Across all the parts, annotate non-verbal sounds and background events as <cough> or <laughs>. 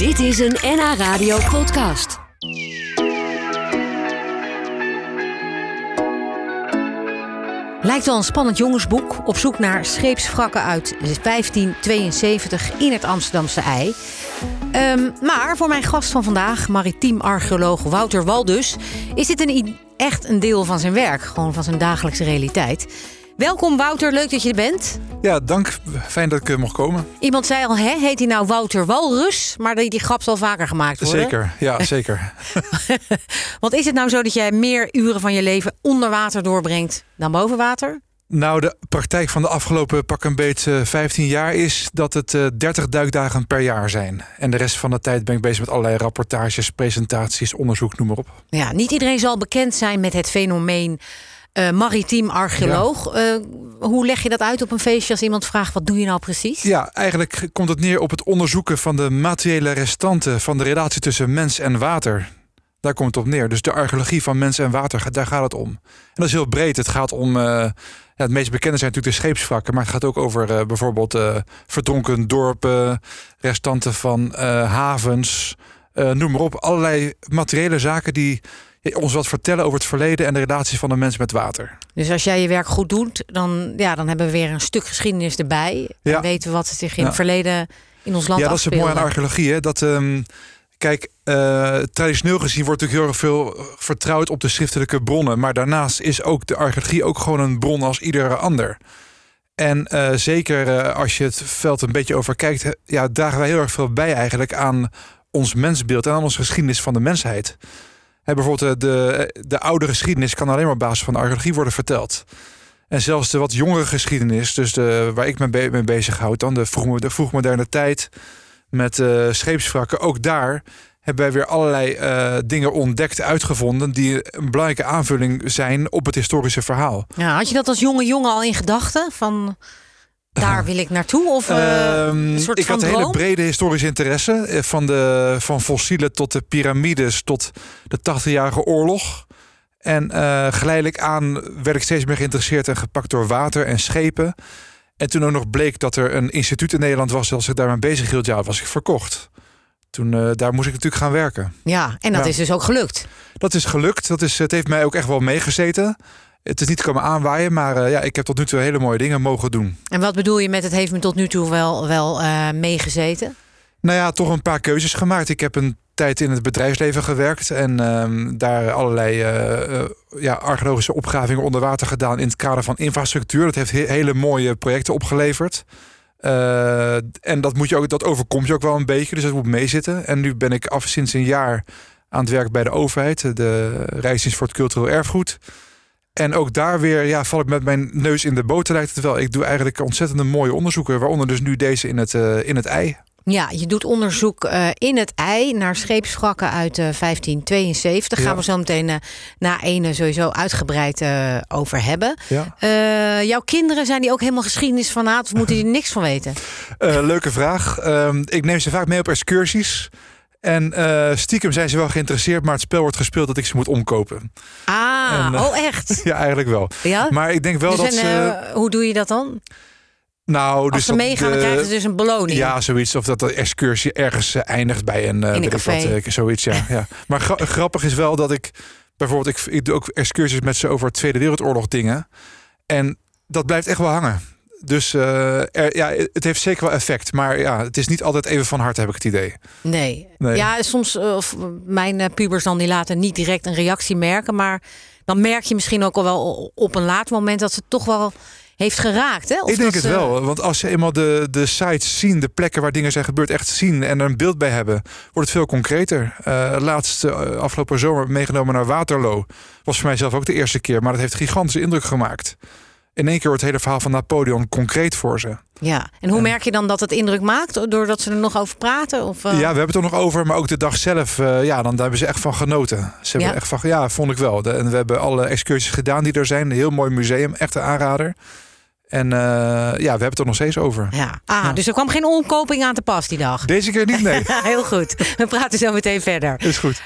Dit is een NH Radio podcast. Lijkt wel een spannend jongensboek op zoek naar scheepswrakken uit 1572 in het Amsterdamse ei. Ehm, maar voor mijn gast van vandaag, maritiem archeoloog Wouter Waldus, is dit een, echt een deel van zijn werk, gewoon van zijn dagelijkse realiteit. Welkom Wouter, leuk dat je er bent. Ja, dank. Fijn dat ik eh, mocht komen. Iemand zei al, hè, heet hij nou Wouter Walrus? Maar die, die grap zal vaker gemaakt worden. Zeker, ja, <laughs> zeker. Want is het nou zo dat jij meer uren van je leven onder water doorbrengt dan boven water? Nou, de praktijk van de afgelopen pak een beet eh, 15 jaar is dat het eh, 30 duikdagen per jaar zijn. En de rest van de tijd ben ik bezig met allerlei rapportages, presentaties, onderzoek, noem maar op. Ja, niet iedereen zal bekend zijn met het fenomeen eh, maritiem archeoloog. Eh, hoe leg je dat uit op een feestje als iemand vraagt wat doe je nou precies? Ja, eigenlijk komt het neer op het onderzoeken van de materiële restanten van de relatie tussen mens en water. Daar komt het op neer. Dus de archeologie van mens en water, daar gaat het om. En dat is heel breed. Het gaat om. eh, ja, het meest bekende zijn natuurlijk de scheepswrakken, maar het gaat ook over bijvoorbeeld verdronken dorpen, restanten van havens, noem maar op. Allerlei materiële zaken die ons wat vertellen over het verleden en de relatie van de mens met water. Dus als jij je werk goed doet, dan, ja, dan hebben we weer een stuk geschiedenis erbij. Ja. En weten we wat zich in Ja. het verleden in ons land Ja, dat is het mooie aan archeologie. Hè? Dat, ehm, kijk, eh, traditioneel gezien wordt natuurlijk heel erg veel vertrouwd op de schriftelijke bronnen. Maar daarnaast is ook de archeologie ook gewoon een bron als iedere ander. En eh, zeker eh, als je het veld een beetje overkijkt, ja, dragen wij heel erg veel bij eigenlijk aan ons mensbeeld en aan onze geschiedenis van de mensheid. Hè, bijvoorbeeld eh, de, de oude geschiedenis kan alleen maar op basis van de archeologie worden verteld. En zelfs de wat jongere geschiedenis, dus de, waar ik me mee bezighoud, dan de, vroeg, de vroegmoderne tijd met eh, scheepswrakken, ook daar hebben wij weer allerlei eh, dingen ontdekt, uitgevonden, die een belangrijke aanvulling zijn op het historische verhaal. Ja, had je dat als jonge jongen al in gedachten? Van daar wil ik naartoe? Of eh, Ehm, een soort ik van had een hele brede historische interesse. eh, Van, de, van fossielen tot de piramides tot de 80-jarige oorlog. En eh, geleidelijk aan werd ik steeds meer geïnteresseerd en gepakt door water en schepen. En toen ook nog bleek dat er een instituut in Nederland was dat zich daarmee bezig hield, ja, was ik verkocht. Toen, daar moest ik natuurlijk gaan werken. Ja, en dat Ja. is dus ook gelukt. Dat is gelukt. Dat is, het heeft mij ook echt wel meegezeten. Het is niet komen aanwaaien, maar eh, ja, ik heb tot nu toe hele mooie dingen mogen doen. En wat bedoel je met het heeft me tot nu toe wel, wel eh, meegezeten? Nou ja, toch een paar keuzes gemaakt. Ik heb een tijd in het bedrijfsleven gewerkt en ehm, daar allerlei eh, ja, archeologische opgravingen onder water gedaan in het kader van infrastructuur. Dat heeft he- hele mooie projecten opgeleverd. En dat, moet je ook, dat overkomt je ook wel een beetje, dus dat moet meezitten. En nu ben ik af sinds een jaar aan het werk bij de overheid, de Rijksdienst voor het Cultureel Erfgoed. En ook daar weer ja, val ik met mijn neus in de boter, wel. Ik doe eigenlijk ontzettend mooie onderzoeken, waaronder dus nu deze in het, eh, in het ei. Ja, je doet onderzoek eh, in het ei naar scheepswrakken uit eh, 1572. Daar Ja. gaan we zo meteen na ene sowieso uitgebreid over hebben. Ja. Jouw kinderen zijn die ook helemaal geschiedenis van of moeten die er niks van weten? <laughs> Leuke vraag. Ehm, ik neem ze vaak mee op excursies. En eh, stiekem zijn ze wel geïnteresseerd, maar het spel wordt gespeeld dat ik ze moet omkopen. Ah, En, eh, oh echt? <laughs> Ja, eigenlijk wel. Ja? Maar ik denk wel Dus dat en, ze. eh, hoe doe je dat dan? nou, Als dus ze meegaan, krijgen ze dus een beloning. Ja, zoiets. Of dat de excursie ergens eindigt bij een, ik café. wat, zoiets, ja. ja. <laughs> Maar gra- grappig is wel dat ik bijvoorbeeld, ik, ik doe ook excursies met ze over Tweede Wereldoorlog dingen. En dat blijft echt wel hangen. Dus eh, er, ja, het heeft zeker wel effect. Maar ja, het is niet altijd even van harte, heb ik het idee. Nee. Nee. Ja, soms, eh, of mijn eh, pubers dan, die laten niet direct een reactie merken. Maar dan merk je misschien ook al wel op een laat moment dat ze toch wel heeft geraakt. Hè? Of ik denk het ze- wel. Want als ze eenmaal de, de sites zien, de plekken waar dingen zijn gebeurd, echt zien en er een beeld bij hebben, wordt het veel concreter. Eh laatst afgelopen zomer meegenomen naar Waterloo. Was voor mij zelf ook de eerste keer, maar dat heeft gigantische indruk gemaakt. In één keer wordt het hele verhaal van Napoleon concreet voor ze. Ja. En hoe merk je dan dat het indruk maakt? Doordat ze er nog over praten? Of, eh, Ja, we hebben het er nog over, maar ook de dag zelf, eh, ja, dan daar hebben ze echt van genoten. Ze hebben Ja? echt van, ja, vond ik wel. De- en we hebben alle excursies gedaan die er zijn. Een heel mooi museum, echt een aanrader. En eh, ja, we hebben het er nog steeds over. Ja. Ah, Ja. dus er kwam geen omkoping aan te pas die dag. Deze keer niet, nee. <laughs> Heel goed. We praten zo meteen verder. Is goed.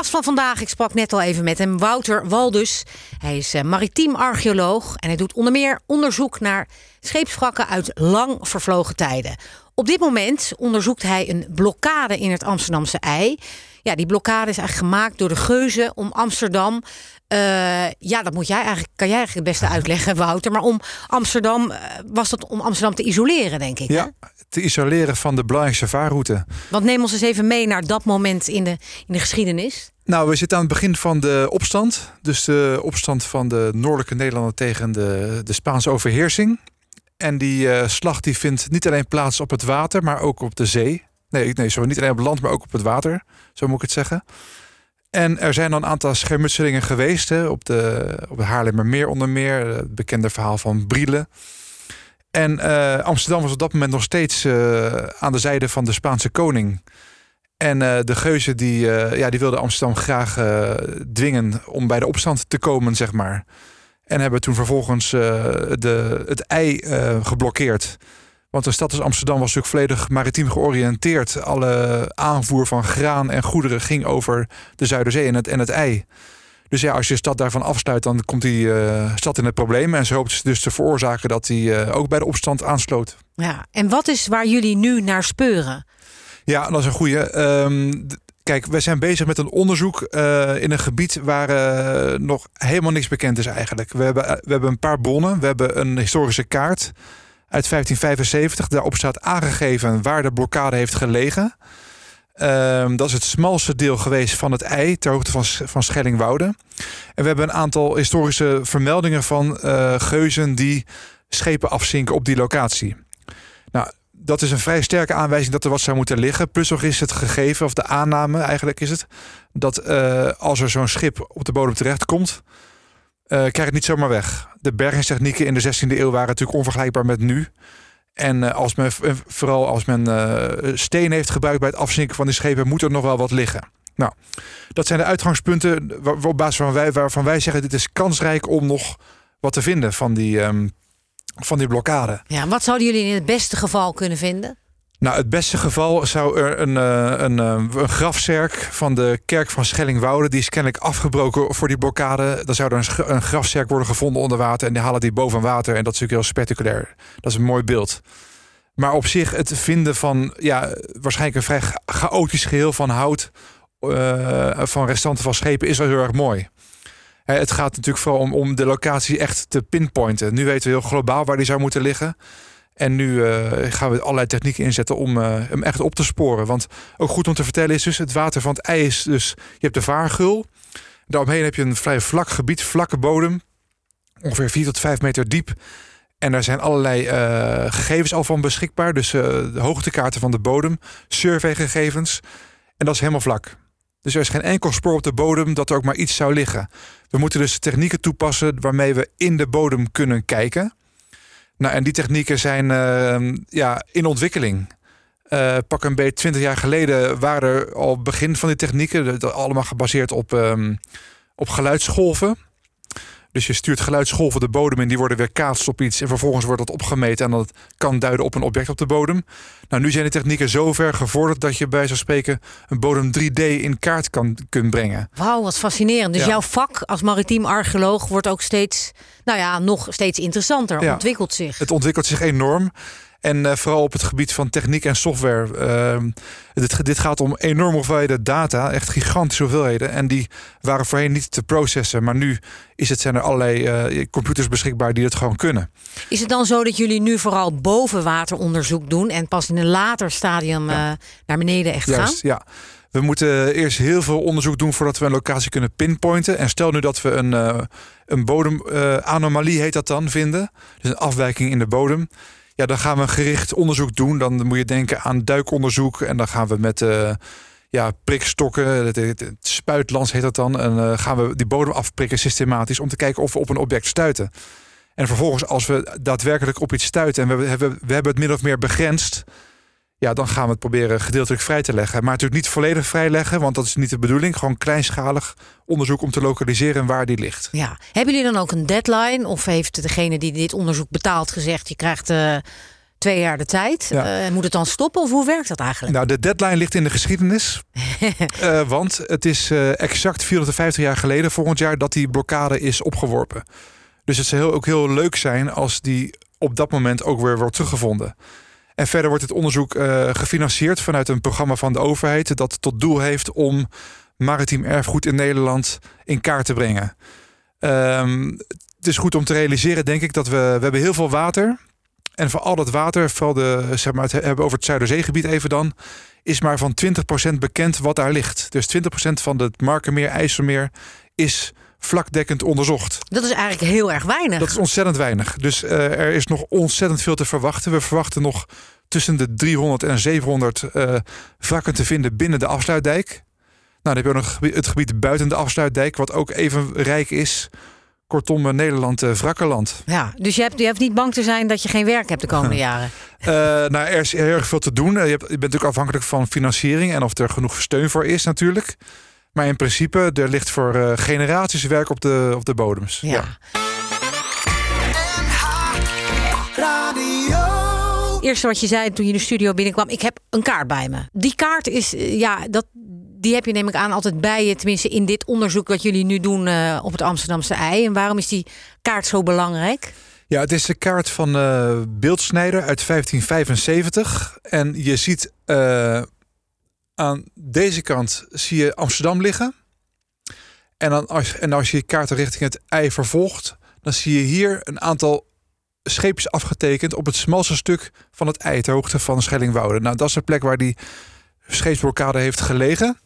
Gast van vandaag, ik sprak net al even met hem, Wouter Waldus. Hij is eh, maritiem archeoloog en hij doet onder meer onderzoek naar scheepswrakken uit lang vervlogen tijden. Op dit moment onderzoekt hij een blokkade in het Amsterdamse ei. Ja, die blokkade is eigenlijk gemaakt door de geuzen om Amsterdam. Uh, ja, dat moet jij eigenlijk, kan jij eigenlijk het beste uitleggen, Wouter. Maar om Amsterdam, uh, was dat om Amsterdam te isoleren, denk ik. Ja, hè? te isoleren van de belangrijkste vaarroute. Want neem ons eens even mee naar dat moment in de, in de geschiedenis. Nou, we zitten aan het begin van de opstand. Dus de opstand van de noordelijke Nederlanden tegen de, de Spaanse overheersing. En die uh, slag die vindt niet alleen plaats op het water, maar ook op de zee. Nee, nee, sorry, niet alleen op het land, maar ook op het water. Zo moet ik het zeggen. En er zijn dan een aantal schermutselingen geweest hè, op, de, op de Haarlemmermeer onder meer. Het bekende verhaal van Brielen. En uh, Amsterdam was op dat moment nog steeds uh, aan de zijde van de Spaanse koning. En uh, de geuzen die, ja, die wilden Amsterdam graag dwingen om bij de opstand te komen, zeg maar. En hebben toen vervolgens de, het ei geblokkeerd. Want de stad als Amsterdam was natuurlijk volledig maritiem georiënteerd. Alle aanvoer van graan en goederen ging over de Zuiderzee en het, en het ei. Dus ja, als je de stad daarvan afsluit, dan komt die uh, stad in het probleem. En ze hoopt dus te veroorzaken dat die uh, ook bij de opstand aansloot. Ja, en wat is waar jullie nu naar speuren? Ja, dat is een goede. Um, kijk, we zijn bezig met een onderzoek uh, in een gebied waar nog helemaal niks bekend is eigenlijk. We hebben, we hebben een paar bronnen. We hebben een historische kaart uit 1575. Daarop staat aangegeven waar de blokkade heeft gelegen. Um, dat is het smalste deel geweest van het ei, ter hoogte van, van Schellingwoude. En we hebben een aantal historische vermeldingen van uh, geuzen die schepen afzinken op die locatie. Nou, dat is een vrij sterke aanwijzing dat er wat zou moeten liggen. Plus nog is het gegeven, of de aanname eigenlijk is het, dat uh, als er zo'n schip op de bodem terechtkomt, krijg het niet zomaar weg. De bergingstechnieken in de 16e eeuw waren natuurlijk onvergelijkbaar met nu. En uh, als men, vooral als men steen heeft gebruikt bij het afzinken van die schepen, moet er nog wel wat liggen. Nou, dat zijn de uitgangspunten op basis van waarvan wij zeggen: dit is kansrijk om nog wat te vinden van die, um, van die blokkade. Ja, wat zouden jullie in het beste geval kunnen vinden? Nou, het beste geval zou er een, een, een, grafzerk van de kerk van Schellingwoude... die is kennelijk afgebroken voor die blokkade. Dan zou er een, een grafzerk worden gevonden onder water... en die halen die boven water. En dat is natuurlijk heel spectaculair. Dat is een mooi beeld. Maar op zich het vinden van ja, waarschijnlijk een vrij chaotisch geheel van hout... Uh, van restanten van schepen is wel heel erg mooi. Het gaat natuurlijk vooral om, om de locatie echt te pinpointen. Nu weten we heel globaal waar die zou moeten liggen... En nu uh, gaan we allerlei technieken inzetten om uh, hem echt op te sporen. Want ook goed om te vertellen is dus het water van het ei is dus... Je hebt de vaargul. Daaromheen heb je een vrij vlak gebied, vlakke bodem. Ongeveer 4 tot 5 meter diep. En daar zijn allerlei uh, gegevens al van beschikbaar. Dus de hoogtekaarten van de bodem, surveygegevens. En dat is helemaal vlak. Dus er is geen enkel spoor op de bodem dat er ook maar iets zou liggen. We moeten dus technieken toepassen waarmee we in de bodem kunnen kijken... Nou, en die technieken zijn uh, ja, in ontwikkeling. Uh, pak een beetje 20 jaar geleden waren er al begin van die technieken, allemaal gebaseerd op, um, op geluidsgolven. Dus je stuurt geluidsgolven de bodem in, die worden weer kaatst op iets. En vervolgens wordt dat opgemeten en dat kan duiden op een object op de bodem. Nou, nu zijn de technieken zo ver gevorderd dat je bij zo'n spreken een bodem 3D in kaart kan kunt brengen. Wauw, wat fascinerend. Dus ja. jouw vak als maritiem archeoloog wordt ook steeds, nou ja, nog steeds interessanter. Ja. Ontwikkelt zich. Het ontwikkelt zich enorm. En uh, vooral op het gebied van techniek en software. Uh, dit, dit, gaat om enorme hoeveelheden data, echt gigantische hoeveelheden. En die waren voorheen niet te processen. Maar nu is het, zijn er allerlei uh, computers beschikbaar die het gewoon kunnen. Is het dan zo dat jullie nu vooral bovenwateronderzoek doen en pas in een later stadium ja. naar beneden echt Juist, gaan? Ja. We moeten eerst heel veel onderzoek doen voordat we een locatie kunnen pinpointen. En stel nu dat we een, een bodemanomalie, heet dat dan, vinden. Dus een afwijking in de bodem ja, dan gaan we een gericht onderzoek doen. Dan moet je denken aan duikonderzoek. En dan gaan we met uh, ja, prikstokken, het, spuitlans heet dat dan. En uh, gaan we die bodem afprikken systematisch om te kijken of we op een object stuiten. En vervolgens, als we daadwerkelijk op iets stuiten en we hebben, we hebben het min of meer begrensd. Ja, dan gaan we het proberen gedeeltelijk vrij te leggen. Maar natuurlijk niet volledig vrijleggen, want dat is niet de bedoeling. Gewoon kleinschalig onderzoek om te lokaliseren waar die ligt. Ja. Hebben jullie dan ook een deadline? Of heeft degene die dit onderzoek betaalt gezegd... je krijgt uh, twee jaar de tijd. Ja. Uh, moet het dan stoppen of hoe werkt dat eigenlijk? Nou, de deadline ligt in de geschiedenis. uh, <laughs> want het is exact 450 jaar geleden volgend jaar... dat die blokkade is opgeworpen. Dus het zou heel, ook heel leuk zijn als die op dat moment ook weer wordt teruggevonden. En verder wordt het onderzoek uh, gefinancierd vanuit een programma van de overheid dat tot doel heeft om maritiem erfgoed in Nederland in kaart te brengen. Um, het is goed om te realiseren, denk ik, dat we, we hebben heel veel water. En voor al dat water, vooral de, zeg maar, het hebben over het Zuiderzeegebied even dan, is maar van 20% bekend wat daar ligt. Dus 20% van het Markermeer, IJsselmeer is vlakdekkend onderzocht. Dat is eigenlijk heel erg weinig. Dat is ontzettend weinig. Dus uh, er is nog ontzettend veel te verwachten. We verwachten nog tussen de 300 en 700 uh, wrakken te vinden binnen de afsluitdijk. Nou, dan heb je ook nog het gebied buiten de afsluitdijk, wat ook even rijk is. Kortom, Nederland uh. Ja, dus je hebt, je hebt niet bang te zijn dat je geen werk hebt de komende <laughs> jaren? Uh, nou, er is heel erg veel te doen. Je, hebt, je bent natuurlijk afhankelijk van financiering en of er genoeg steun voor is natuurlijk. Maar in principe, er ligt voor uh, generaties werk op de, op de bodems. Ja. ja. Eerste wat je zei toen je de studio binnenkwam, ik heb een kaart bij me. Die kaart is, ja, dat, die heb je neem ik aan altijd bij je, tenminste in dit onderzoek wat jullie nu doen uh, op het Amsterdamse ei. En waarom is die kaart zo belangrijk? Ja, het is de kaart van Beeldsnijder uit 1575. En je ziet aan deze kant zie je Amsterdam liggen. En, dan als, en als je je kaart richting het ei vervolgt, dan zie je hier een aantal scheepjes afgetekend op het smalste stuk van het ei, ter hoogte van Schellingwoude. Nou, dat is de plek waar die scheepsblokkade heeft gelegen.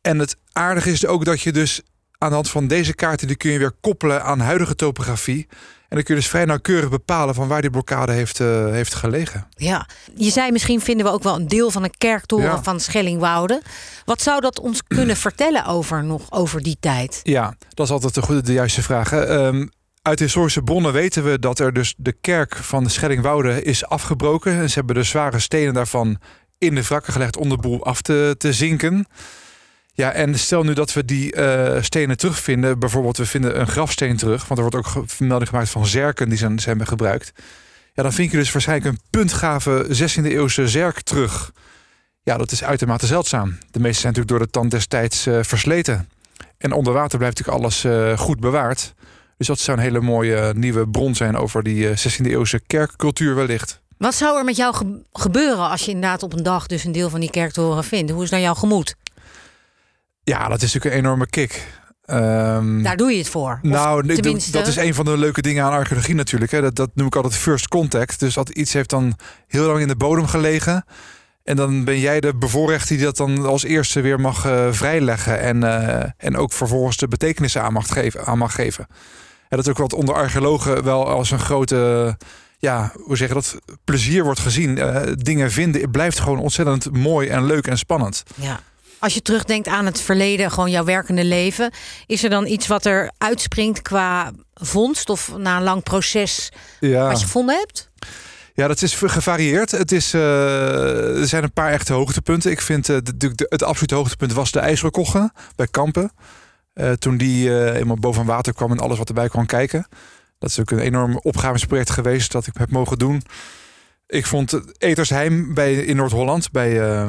En het aardige is ook dat je dus aan de hand van deze kaarten... die kun je weer koppelen aan huidige topografie. En dan kun je dus vrij nauwkeurig bepalen van waar die blokkade heeft, uh, heeft gelegen. Ja, je zei misschien vinden we ook wel een deel van een kerktoren ja. van Schellingwoude. Wat zou dat ons <clears throat> kunnen vertellen over nog over die tijd? Ja, dat is altijd de, goede, de juiste vraag. Um, uit historische bronnen weten we dat er dus de kerk van de Schellingwoude is afgebroken. En ze hebben de zware stenen daarvan in de wrakken gelegd om de boel af te, te zinken. Ja, en stel nu dat we die uh, stenen terugvinden. Bijvoorbeeld, we vinden een grafsteen terug. Want er wordt ook vermelding gemaakt van zerken die zijn, zijn gebruikt. Ja, dan vind je dus waarschijnlijk een puntgave 16e eeuwse zerk terug. Ja, dat is uitermate zeldzaam. De meeste zijn natuurlijk door de tand destijds uh, versleten. En onder water blijft natuurlijk alles uh, goed bewaard. Dus dat zou een hele mooie nieuwe bron zijn over die 16e eeuwse kerkcultuur wellicht. Wat zou er met jou ge gebeuren als je inderdaad op een dag dus een deel van die kerktoren vindt? Hoe is dan jouw gemoed? Ja, dat is natuurlijk een enorme kick. Um, Daar doe je het voor. Nou, tenminste... dat is een van de leuke dingen aan archeologie natuurlijk. Hè. Dat, dat noem ik altijd first contact. Dus dat iets heeft dan heel lang in de bodem gelegen. En dan ben jij de bevoorrechte die dat dan als eerste weer mag uh, vrijleggen. En, uh, en ook vervolgens de betekenissen aan mag geven. Aan mag geven. En dat is ook wat onder archeologen wel als een grote ja, hoe zeggen dat, plezier wordt gezien. Uh, dingen vinden, het blijft gewoon ontzettend mooi en leuk en spannend. Ja. Als je terugdenkt aan het verleden, gewoon jouw werkende leven, is er dan iets wat er uitspringt qua vondst of na een lang proces ja. wat je gevonden hebt? Ja, dat is gevarieerd. Het is, uh, er zijn een paar echte hoogtepunten. Ik vind uh, de, de, het absolute hoogtepunt was de IJsselkogge bij Kampen. Uh, toen die eenmaal boven water kwam en alles wat erbij kwam kijken. Dat is ook een enorm opgavesproject geweest dat ik heb mogen doen. Ik vond Etersheim bij, in Noord-Holland, bij uh,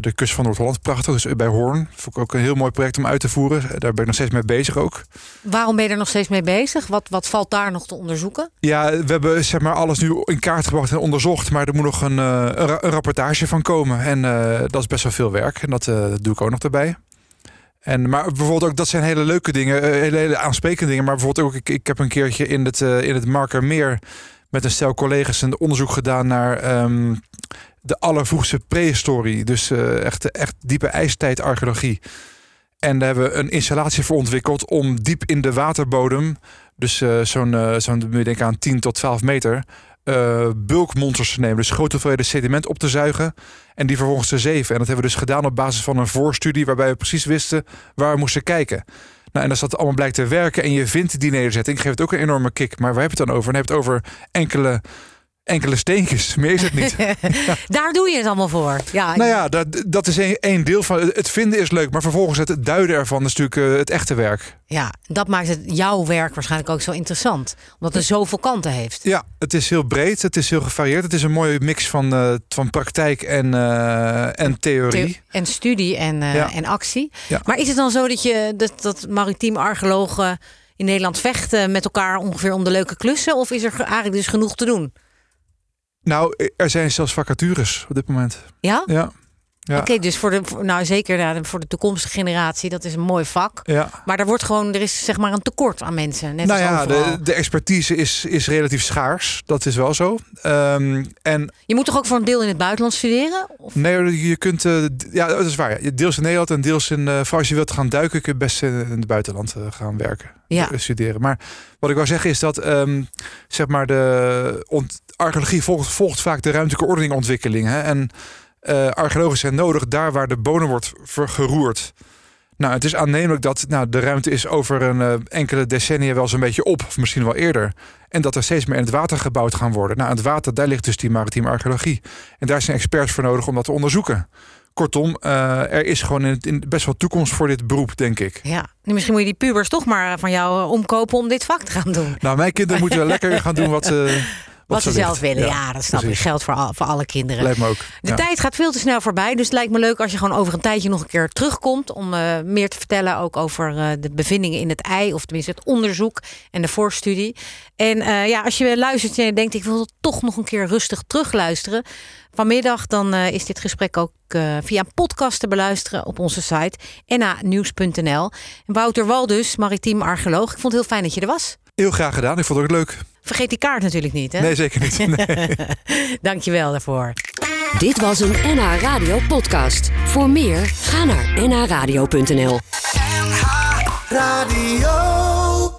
de kust van Noord-Holland, prachtig. Dus bij Hoorn. Vond ik ook een heel mooi project om uit te voeren. Daar ben ik nog steeds mee bezig ook. Waarom ben je er nog steeds mee bezig? Wat, wat valt daar nog te onderzoeken? Ja, we hebben zeg maar, alles nu in kaart gebracht en onderzocht. Maar er moet nog een, uh, een, een rapportage van komen. En uh, dat is best wel veel werk. En dat, doe ik ook nog erbij. En, maar bijvoorbeeld ook, dat zijn hele leuke dingen, hele, hele aansprekende dingen. Maar bijvoorbeeld ook, ik, ik heb een keertje in het, in het Markermeer met een stel collega's een onderzoek gedaan naar um, de allervroegste prehistorie. Dus uh, echt, echt diepe ijstijd archeologie. En daar hebben we een installatie voor ontwikkeld om diep in de waterbodem, dus uh, zo'n, uh, zo'n denk aan 10 tot 12 meter, uh, bulkmonsters te nemen. Dus grote hoeveelheden sediment op te zuigen en die vervolgens te zeven. En dat hebben we dus gedaan op basis van een voorstudie waarbij we precies wisten waar we moesten kijken. Nou, en als dat allemaal blijkt te werken en je vindt die nederzetting, geeft het ook een enorme kick. Maar waar heb je het dan over? En heb je het over enkele enkele steentjes. Meer is het niet. <laughs> Daar doe je het allemaal voor. Ja. Nou ja, dat, dat is één deel van het vinden is leuk, maar vervolgens het duiden ervan is natuurlijk uh, het echte werk. Ja, dat maakt het jouw werk waarschijnlijk ook zo interessant, omdat het zoveel kanten heeft. Ja, het is heel breed, het is heel gevarieerd, het is een mooie mix van, uh, van praktijk en, uh, en theorie. The en studie en, ja. en actie. Ja. Maar is het dan zo dat je dat, dat maritiem archeologen in Nederland vechten met elkaar ongeveer om de leuke klussen? Of is er ge- eigenlijk dus genoeg te doen? Nou, er zijn zelfs vacatures op dit moment. Ja? Ja, ja. Oké, dus voor de, nou zeker ja, voor de toekomstige generatie, dat is een mooi vak. ja. Maar er wordt gewoon, er is zeg maar een tekort aan mensen. Net Nou als ja, de, de expertise is, is relatief schaars. Dat is wel zo. Ehm, en Je moet toch ook voor een deel in het buitenland studeren? Of? nee, je kunt... eh, ja, dat is waar. Deels in Nederland en deels in... eh voor als je wilt gaan duiken, kun je best in, in het buitenland eh, gaan werken. Ja. eh, Studeren. Maar wat ik wou zeggen is dat... ehm, zeg maar de archeologie volgt, volgt vaak de ruimtelijke ordeningontwikkeling. Hè? En eh archeologen zijn nodig daar waar de bodem wordt vergeroerd. Nou, het is aannemelijk dat nou, de ruimte is over een eh, enkele decennia wel zo'n beetje op, of misschien wel eerder. En dat er steeds meer in het water gebouwd gaan worden. Nou, het water, daar ligt dus die maritieme archeologie. En daar zijn experts voor nodig om dat te onderzoeken. Kortom, eh, er is gewoon in, het- in best wel toekomst voor dit beroep, denk ik. Ja, nu misschien moet je die pubers toch maar van jou omkopen om dit vak te gaan doen. Nou, mijn kinderen moeten wel lekker gaan doen wat ze, <laughs> Wat, ze zelf willen. Ja, dat snap ik. precies. Geldt voor, al, voor alle kinderen. Lijkt me ook. De ja. tijd gaat veel te snel voorbij. Dus het lijkt me leuk als je gewoon over een tijdje nog een keer terugkomt. Om eh, meer te vertellen ook over eh, de bevindingen in het ei. Of tenminste het onderzoek en de voorstudie. En eh, ja, als je luistert en je denkt ik wil toch nog een keer rustig terugluisteren. Vanmiddag dan is dit gesprek ook via een podcast te beluisteren op onze site nanieuws.nl. Wouter Waldus, maritiem archeoloog. Ik vond het heel fijn dat je er was. Heel graag gedaan. Ik vond het ook leuk. Vergeet die kaart natuurlijk niet. Hè? Nee, zeker niet. <laughs> Nee. Dankjewel daarvoor. Dit was een NH Radio podcast. Voor meer, ga naar nhradio.nl. Radio.